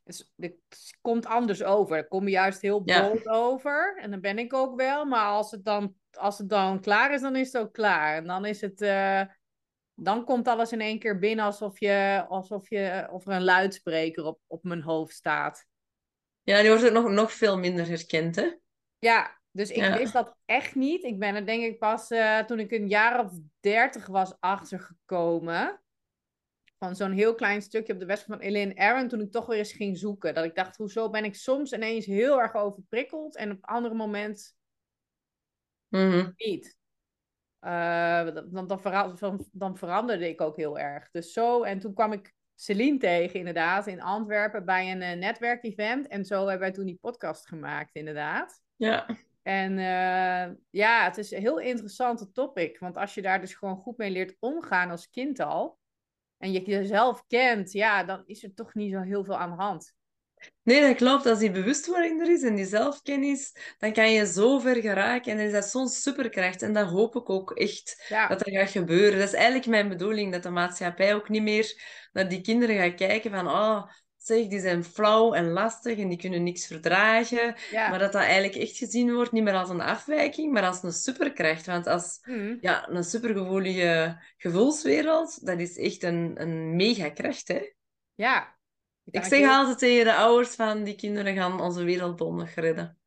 het, het komt anders over. Dan kom juist heel Ja. bold over. En dan ben ik ook wel. Maar als het dan, als het dan klaar is, dan is het ook klaar. En dan is het. eh, dan komt alles in één keer binnen alsof, je, alsof, je, of er een luidspreker op, op mijn hoofd staat. Ja, die wordt ook nog, nog veel minder herkend, hè? Ja, dus ik Ja. wist dat echt niet. Ik ben er denk ik pas eh, toen ik een jaar of dertig was achtergekomen. Van zo'n heel klein stukje op de west van Elaine Aaron. Toen ik toch weer eens ging zoeken. Dat ik dacht, hoezo ben ik soms ineens heel erg overprikkeld. En op andere moment Mhm. niet. Eh, dan, dan, vera- dan, dan veranderde ik ook heel erg. Dus zo, en toen kwam ik Celine tegen, inderdaad, in Antwerpen bij een eh, netwerkevent. En zo hebben wij toen die podcast gemaakt, inderdaad. Ja. En eh, ja, het is een heel interessante topic. Want als je daar dus gewoon goed mee leert omgaan als kind al. En je jezelf kent, ja, dan is er toch niet zo heel veel aan de hand. Nee, dat klopt. Als die bewustwording er is en die zelfkennis, dan kan je zo ver geraken. En dan is dat zo'n superkracht. En dat hoop ik ook echt Ja, dat dat gaat gebeuren. Dat is eigenlijk mijn bedoeling, dat de maatschappij ook niet meer naar die kinderen gaat kijken van, oh, die zijn flauw en lastig en die kunnen niks verdragen. ja. Maar dat dat eigenlijk echt gezien wordt, niet meer als een afwijking, maar als een superkracht. Want als Mhm. ja, een supergevoelige gevoelswereld, dat is echt een, een megakracht, hè? ja. Ik zeg altijd tegen de ouders van die kinderen gaan onze wereld nog redden.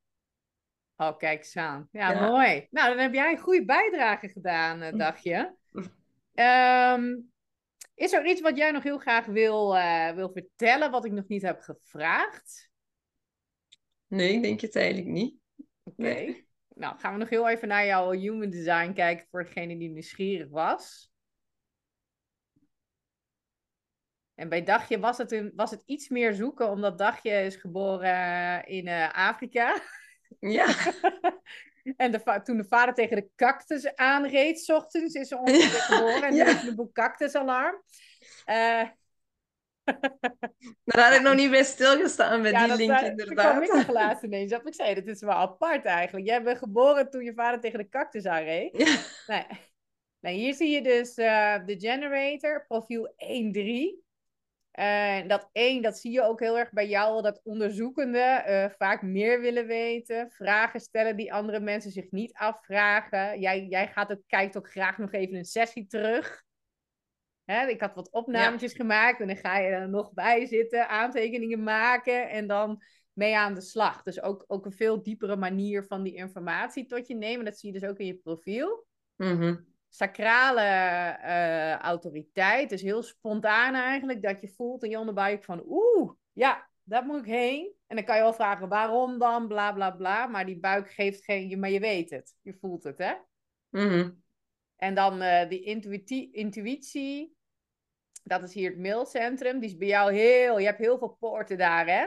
Oh, kijk eens aan. Ja, Ja. mooi. Nou, dan heb jij een goede bijdrage gedaan, eh, <laughs> dacht je. Mm. <laughs> Is er iets wat jij nog heel graag wil, eh, wil vertellen, wat ik nog niet heb gevraagd? Nee, ik denk het eigenlijk niet. Oké. Nee. Nou, gaan we nog heel even naar jouw human design kijken voor degene die nieuwsgierig was. En bij Dagje was het, een, was het iets meer zoeken, omdat Dagje is geboren in eh, Afrika. Ja, <laughs> En de toen de vader tegen de cactus aanreed, 's ochtends, is ze <laughs> ongeveer geboren. En Ja. is een boek cactusalarm. Eh <laughs> daar had ik nog niet bij stilgestaan bij ja, die dat link, zei- toen kwam ik inderdaad. nog laatst <laughs> ineens. Dat ik zei, dat is wel apart eigenlijk. Jij bent geboren toen je vader tegen de cactus aanreed. Ja. Nee. Nee, hier zie je dus eh, de generator, profiel 1.3. En dat 1, dat zie je ook heel erg bij jou, dat onderzoekende eh, vaak meer willen weten, vragen stellen die andere mensen zich niet afvragen. Jij, jij gaat ook, kijkt ook graag nog even een sessie terug. Hè, ik had wat opnametjes gemaakt en dan ga je er nog bij zitten, aantekeningen maken en dan mee aan de slag. Dus ook, ook een veel diepere manier van die informatie tot je nemen. Dat zie je dus ook in je profiel Mhm. Sacrale eh, autoriteit. Dus heel spontaan eigenlijk. Dat je voelt in je onderbuik van oeh, ja, daar moet ik heen. En dan kan je wel vragen waarom dan, bla bla bla. Maar die buik geeft geen, maar je weet het. Je voelt het, hè? Mhm. En dan eh, die intuïtie, intuïtie. Dat is hier het mailcentrum. Die is bij jou heel... Je hebt heel veel poorten daar, hè?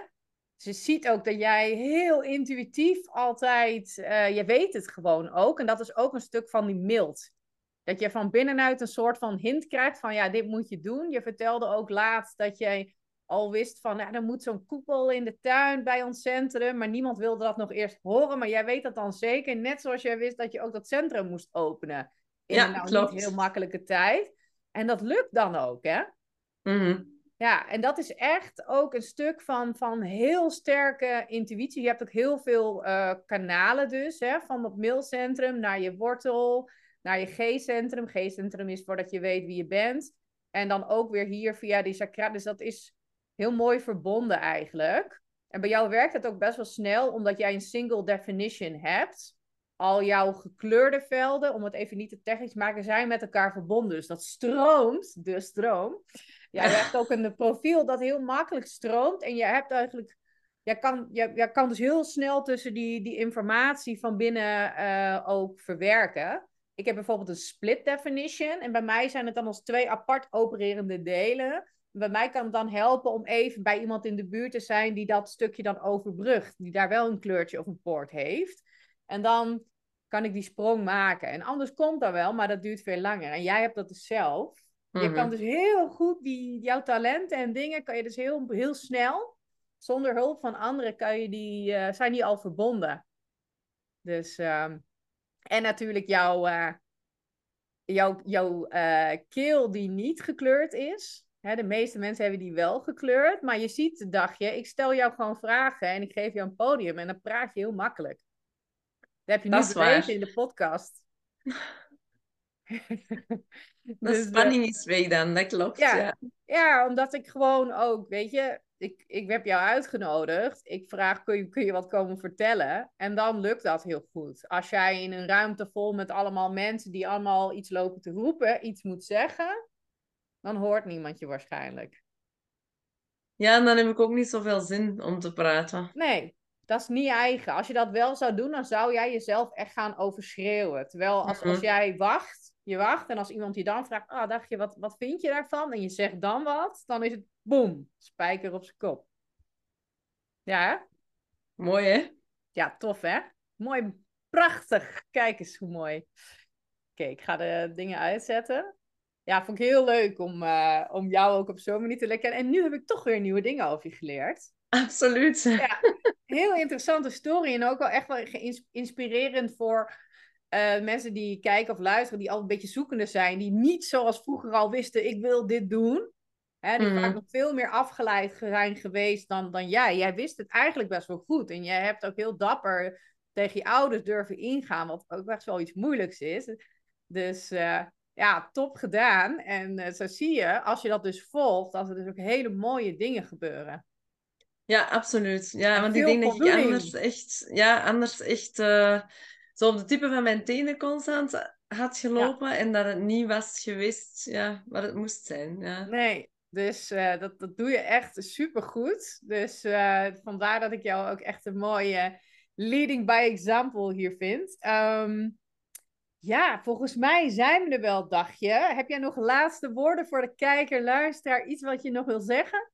Ze ziet ook dat jij heel intuïtief altijd... eh, je weet het gewoon ook. En dat is ook een stuk van die mild. Dat je van binnenuit een soort van hint krijgt van... Ja, dit moet je doen. Je vertelde ook laatst dat jij al wist van... Ja, er moet zo'n koepel in de tuin bij ons centrum. Maar niemand wilde dat nog eerst horen. Maar jij weet dat dan zeker. Net zoals jij wist dat je ook dat centrum moest openen. In Ja, een nou klopt. niet heel makkelijke tijd. En dat lukt dan ook, hè? Mhm. Ja, en dat is echt ook een stuk van, van heel sterke intuïtie. Je hebt ook heel veel eh, kanalen dus, hè, van dat mailcentrum naar je wortel, naar je G-centrum. G-centrum is voordat je weet wie je bent. En dan ook weer hier via die chakra. Dus dat is heel mooi verbonden eigenlijk. En bij jou werkt het ook best wel snel, omdat jij een single definition hebt. Al jouw gekleurde velden, om het even niet te technisch te maken, zijn met elkaar verbonden. Dus dat stroomt, de stroom. Jij <laughs> hebt ook een profiel dat heel makkelijk stroomt. En je hebt eigenlijk. Jij kan, jij, jij kan dus heel snel tussen die, die informatie van binnen eh, ook verwerken. Ik heb bijvoorbeeld een split definition. En bij mij zijn het dan als twee apart opererende delen. Bij mij kan het dan helpen om even bij iemand in de buurt te zijn die dat stukje dan overbrugt. Die daar wel een kleurtje of een poort heeft. En dan kan ik die sprong maken. En anders komt dat wel, maar dat duurt veel langer. En jij hebt dat dus zelf. Je Mhm. kan dus heel goed die, jouw talenten en dingen kan je dus heel, heel snel, zonder hulp van anderen, kan je die, eh, zijn die al verbonden. Dus, ehm, en natuurlijk jouw, eh, jouw, jouw eh, keel die niet gekleurd is. Hè, de meeste mensen hebben die wel gekleurd, maar je ziet, dacht je, ik stel jou gewoon vragen en ik geef jou een podium en dan praat je heel makkelijk. Dat heb je is bewezen in de podcast. <laughs> <laughs> De Dus, eh, spanning is weg dan, dat klopt. ja. Ja. Ja, omdat ik gewoon ook, weet je, ik, ik heb jou uitgenodigd. Ik vraag, kun je, kun je wat komen vertellen? En dan lukt dat heel goed. Als jij in een ruimte vol met allemaal mensen die allemaal iets lopen te roepen, iets moet zeggen, dan hoort niemand je waarschijnlijk. Ja, en dan heb ik ook niet zoveel zin om te praten. Nee, dat is niet eigen. Als je dat wel zou doen, dan zou jij jezelf echt gaan overschreeuwen. Terwijl als, als Mhm. jij wacht, je wacht, en als iemand je dan vraagt, ah, dacht je, wat, wat vind je daarvan? En je zegt dan wat, dan is het boem, spijker op zijn kop. Ja, hè? Mooi, hè? Ja, tof hè? Mooi, prachtig. Kijk eens hoe mooi. Oké, ik ga de dingen uitzetten. Ja, vond ik heel leuk om, eh, om jou ook op zo'n manier te lekken. En nu heb ik toch weer nieuwe dingen over je geleerd. Absoluut. Ja, heel interessante story en ook wel echt wel inspirerend voor eh, mensen die kijken of luisteren, die al een beetje zoekende zijn, die niet zoals vroeger al wisten, ik wil dit doen. Hè, die Mhm. vaak nog veel meer afgeleid zijn geweest dan, dan jij. Jij wist het eigenlijk best wel goed. En jij hebt ook heel dapper tegen je ouders durven ingaan, wat ook best wel iets moeilijks is. Dus eh, ja, top gedaan. En eh, zo zie je, als je dat dus volgt, dat er dus ook hele mooie dingen gebeuren. Ja, absoluut. Ja, want ik veel denk dat ik voldoening. anders echt, ja, anders echt zo op de tippen van mijn tenen constant had gelopen en dat het niet was geweest, ja, wat het moest zijn. Ja. Nee, dus eh, dat, dat doe je echt supergoed. Dus eh, vandaar dat ik jou ook echt een mooie leading by example hier vind. Ehm, ja, volgens mij zijn we er wel, dacht je. Heb jij nog laatste woorden voor de kijker, luisteraar? Iets wat je nog wil zeggen?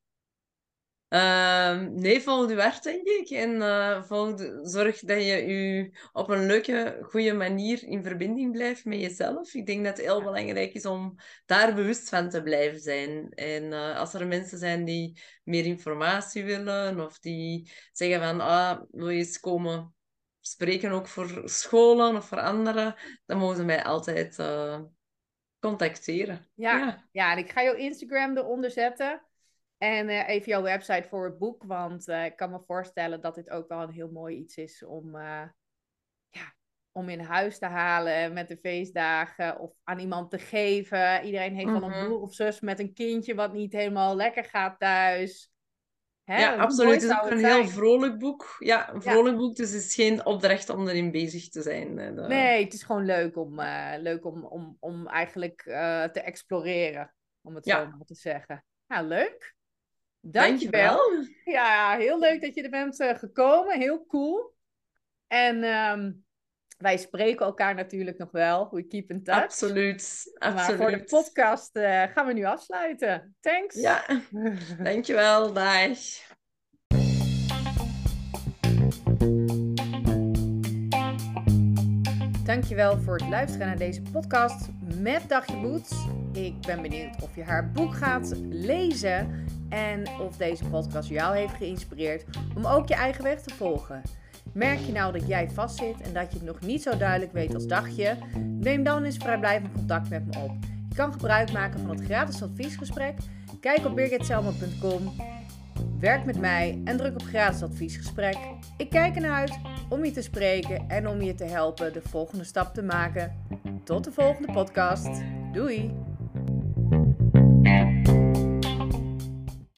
Ehm, nee, volg je hart, denk ik. En eh, volg de- zorg dat je je op een leuke, goede manier in verbinding blijft met jezelf. Ik denk dat het heel Ja. belangrijk is om daar bewust van te blijven zijn. En eh, als er mensen zijn die meer informatie willen of die zeggen van, ah, wil je eens komen spreken ook voor scholen of voor anderen, dan mogen ze mij altijd eh, contacteren. Ja. ja. Ja, en ik ga jouw Instagram eronder zetten. En eh, even jouw website voor het boek. Want eh, ik kan me voorstellen dat dit ook wel een heel mooi iets is om, eh, ja, om in huis te halen met de feestdagen. Of aan iemand te geven. Iedereen heeft wel een Mhm. broer of zus met een kindje wat niet helemaal lekker gaat thuis. Hè, Ja, absoluut. Het is ook een heel vrolijk boek. Ja, een vrolijk boek, dus het is geen opdracht om erin bezig te zijn. Nee, het is gewoon leuk om, leuk om, om, om eigenlijk te exploreren. Om het Ja. zo maar te zeggen. Nou, leuk. Dankjewel. Dankjewel. Ja, heel leuk dat je er bent eh, gekomen. Heel cool. En ehm, wij spreken elkaar natuurlijk nog wel. We keep in touch. Absoluut. Maar Absoluut. voor de podcast eh, gaan we nu afsluiten. Thanks. Ja, <laughs> dankjewel. Dag. Dankjewel voor het luisteren naar deze podcast met Dagje Boets. Ik ben benieuwd of je haar boek gaat lezen en of deze podcast jou heeft geïnspireerd om ook je eigen weg te volgen. Merk je nou dat jij vastzit en dat je het nog niet zo duidelijk weet als Dagje? Neem dan eens vrijblijvend contact met me op. Je kan gebruik maken van het gratis adviesgesprek. Kijk op birgitselma.com, werk met mij en druk op gratis adviesgesprek. Ik kijk ernaar uit om je te spreken en om je te helpen de volgende stap te maken. Tot de volgende podcast. Doei!